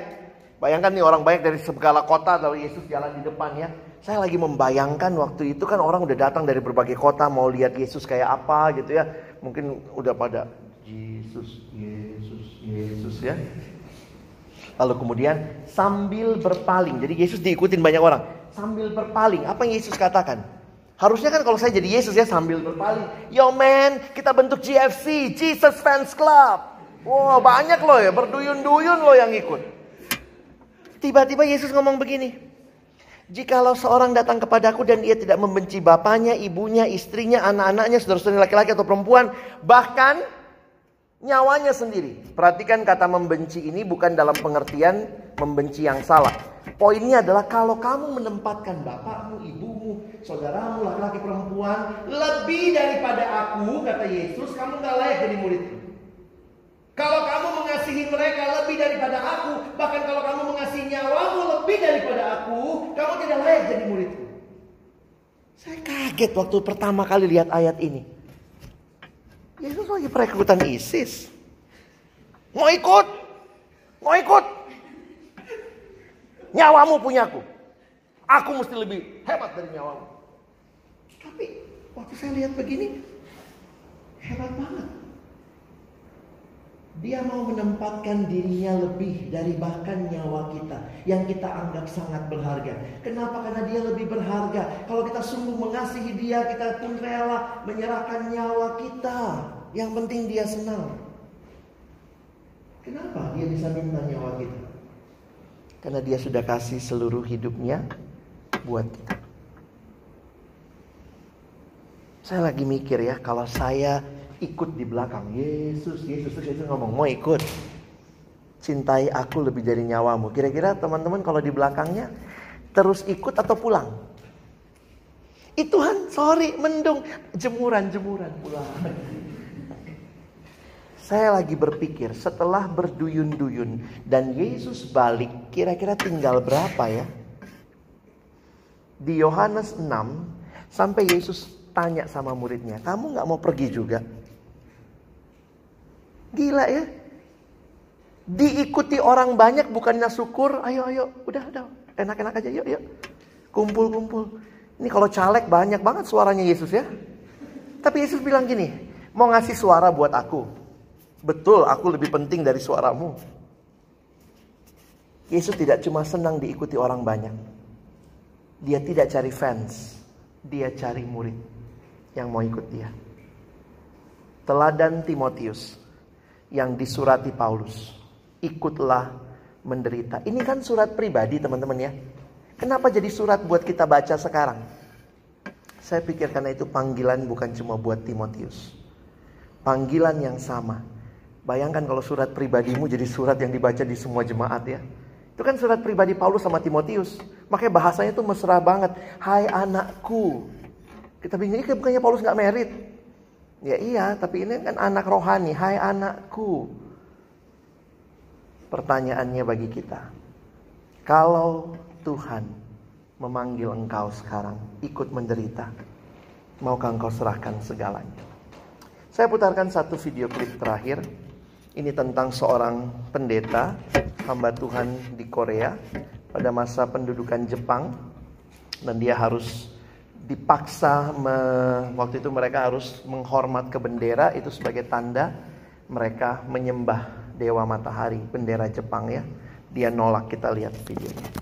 Bayangkan nih orang banyak dari segala kota lalu Yesus jalan di depan ya. Saya lagi membayangkan waktu itu kan orang udah datang dari berbagai kota mau lihat Yesus kayak apa gitu ya. Mungkin udah pada Yesus, Yesus, Yesus ya. Lalu kemudian sambil berpaling. Jadi Yesus diikutin banyak orang. Sambil berpaling. Apa yang Yesus katakan? Harusnya kan kalau saya jadi Yesus ya sambil berpaling. Yo man, kita bentuk GFC, Jesus Fans Club. Wow banyak loh ya, berduyun-duyun loh yang ikut. Tiba-tiba Yesus ngomong begini. Jikalau seorang datang kepadaku dan ia tidak membenci bapaknya, ibunya, istrinya, anak-anaknya, saudara-saudara laki-laki atau perempuan, bahkan nyawanya sendiri. Perhatikan kata membenci ini bukan dalam pengertian membenci yang salah. Poinnya adalah kalau kamu menempatkan bapakmu, ibumu, saudaramu, laki-laki perempuan lebih daripada aku, kata Yesus, kamu gak layak jadi muridku. Kalau kamu mengasihi mereka lebih daripada aku, bahkan kalau kamu mengasihi nyawamu lebih daripada aku, kamu tidak layak jadi muridku. Saya kaget waktu pertama kali lihat ayat ini. Yesus lagi perekrutan ISIS. Mau ikut? Mau ikut? Nyawamu punyaku. Aku mesti lebih hebat dari nyawamu. Tapi waktu saya lihat begini, hebat banget. Dia mau menempatkan dirinya lebih dari bahkan nyawa kita yang kita anggap sangat berharga. Kenapa? Karena dia lebih berharga. Kalau kita sungguh mengasihi dia, kita pun rela menyerahkan nyawa kita. Yang penting dia senang. Kenapa dia bisa minta nyawa kita? Karena dia sudah kasih seluruh hidupnya buat kita. Saya lagi mikir ya, kalau saya ikut di belakang, Yesus, Yesus, Yesus ngomong, mau ikut. Cintai aku lebih dari nyawamu. Kira-kira teman-teman kalau di belakangnya terus ikut atau pulang? Itu Tuhan, sorry, mendung, jemuran, jemuran pulang. Saya lagi berpikir setelah berduyun-duyun dan Yesus balik kira-kira tinggal berapa ya? Di Yohanes 6 sampai Yesus tanya sama muridnya, kamu nggak mau pergi juga? Gila ya? Diikuti orang banyak bukannya syukur, ayo ayo, udah udah, enak-enak aja yuk yuk. Kumpul-kumpul. Ini kalau caleg banyak banget suaranya Yesus ya. Tapi Yesus bilang gini, mau ngasih suara buat aku. Betul, aku lebih penting dari suaramu. Yesus tidak cuma senang diikuti orang banyak. Dia tidak cari fans, dia cari murid yang mau ikut dia. Teladan Timotius yang disurati Paulus. Ikutlah menderita. Ini kan surat pribadi teman-teman ya. Kenapa jadi surat buat kita baca sekarang? Saya pikir karena itu panggilan bukan cuma buat Timotius. Panggilan yang sama Bayangkan kalau surat pribadimu jadi surat yang dibaca di semua jemaat ya. Itu kan surat pribadi Paulus sama Timotius. Makanya bahasanya tuh mesra banget. Hai anakku. Kita bingung, ini bukannya Paulus nggak merit. Ya iya, tapi ini kan anak rohani. Hai anakku. Pertanyaannya bagi kita. Kalau Tuhan memanggil engkau sekarang ikut menderita. Maukah engkau serahkan segalanya? Saya putarkan satu video klip terakhir. Ini tentang seorang pendeta hamba Tuhan di Korea pada masa pendudukan Jepang dan dia harus dipaksa me, waktu itu mereka harus menghormat ke bendera itu sebagai tanda mereka menyembah dewa matahari bendera Jepang ya. Dia nolak kita lihat videonya.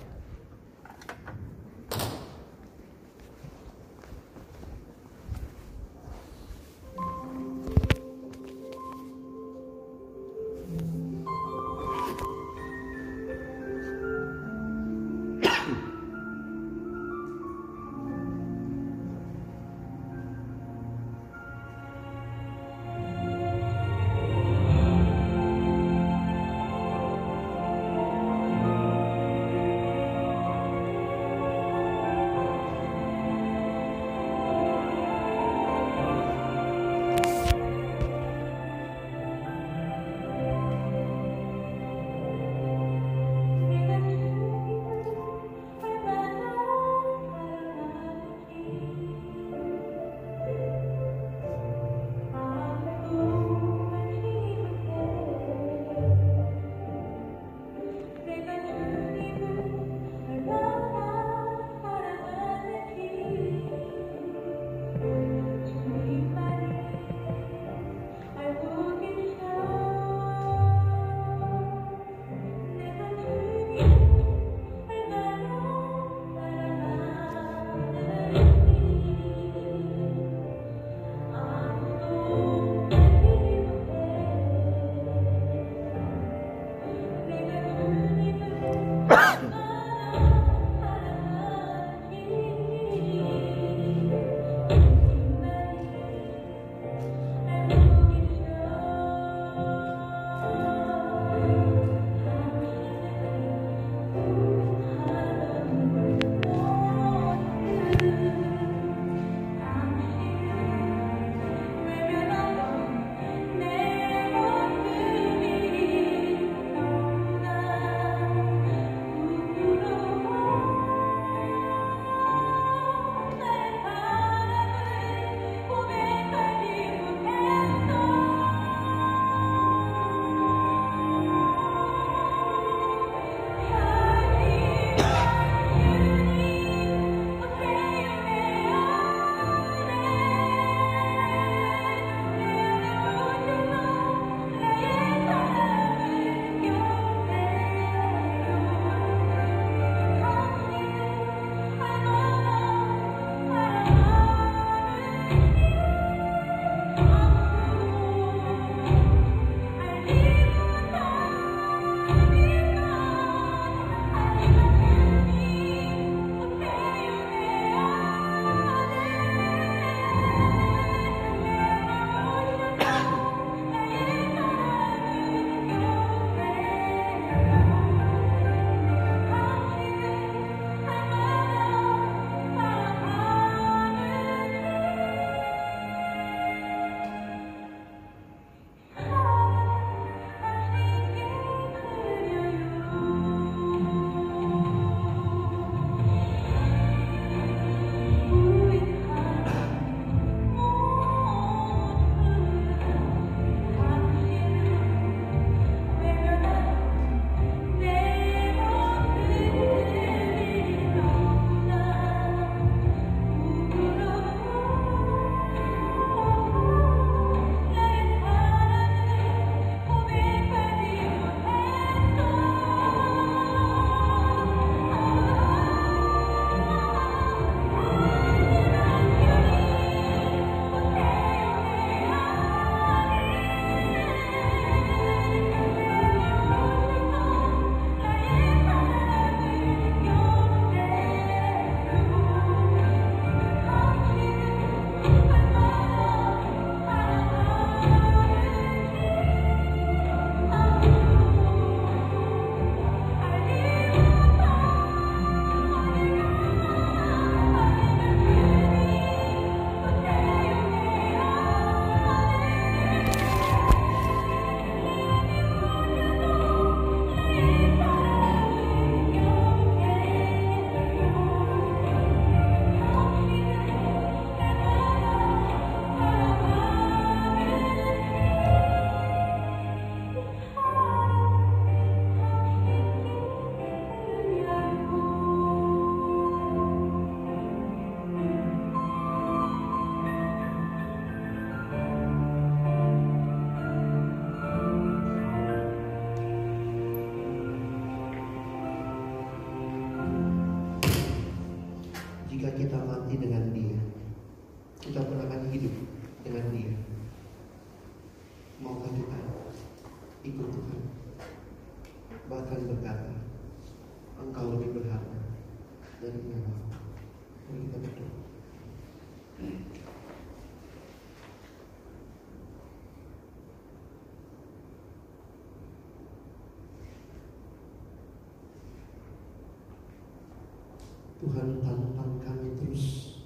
Tuhan tantang kami terus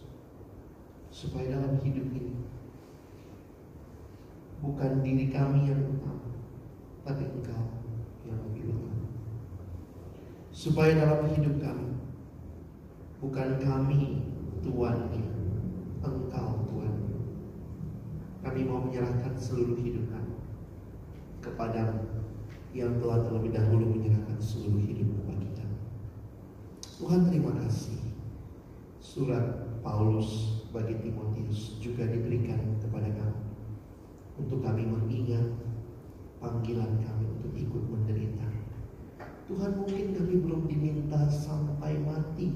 supaya dalam hidup ini bukan diri kami yang utama, tapi Engkau yang lebih utama. Supaya dalam hidup kami bukan kami tuannya, Engkau Tuhan. Kami mau menyerahkan seluruh hidup kami kepada yang telah terlebih dahulu menyerahkan seluruh hidup kepada kita. Tuhan terima kasih. Surat Paulus bagi Timotius juga diberikan kepada kami untuk kami mengingat panggilan kami untuk ikut menderita. Tuhan mungkin kami belum diminta sampai mati.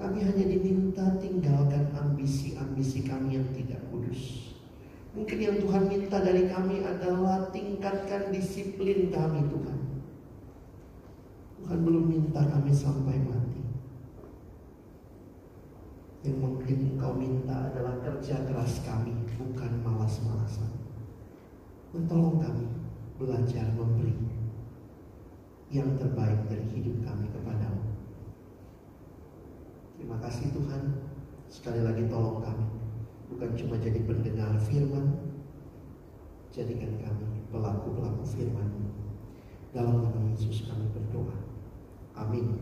Kami hanya diminta tinggalkan ambisi-ambisi kami yang tidak kudus. Mungkin yang Tuhan minta dari kami adalah tingkatkan disiplin kami Tuhan. Tuhan belum minta kami sampai mati. Yang mungkin engkau minta adalah kerja keras kami, bukan malas-malasan. Mentolong kami belajar memberi yang terbaik dari hidup kami kepadamu. Terima kasih Tuhan. Sekali lagi tolong kami. Bukan cuma jadi pendengar firman. Jadikan kami pelaku-pelaku firman. Dalam nama Yesus kami berdoa. Amin.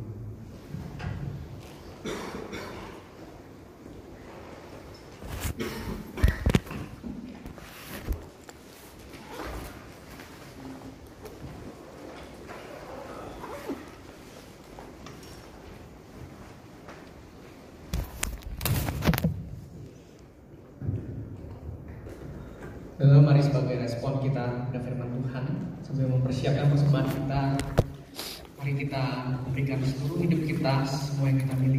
Lalu mari sebagai respon kita pada firman Tuhan sambil mempersiapkan persembahan kita. Mari kita berikan seluruh hidup kita semua yang kita miliki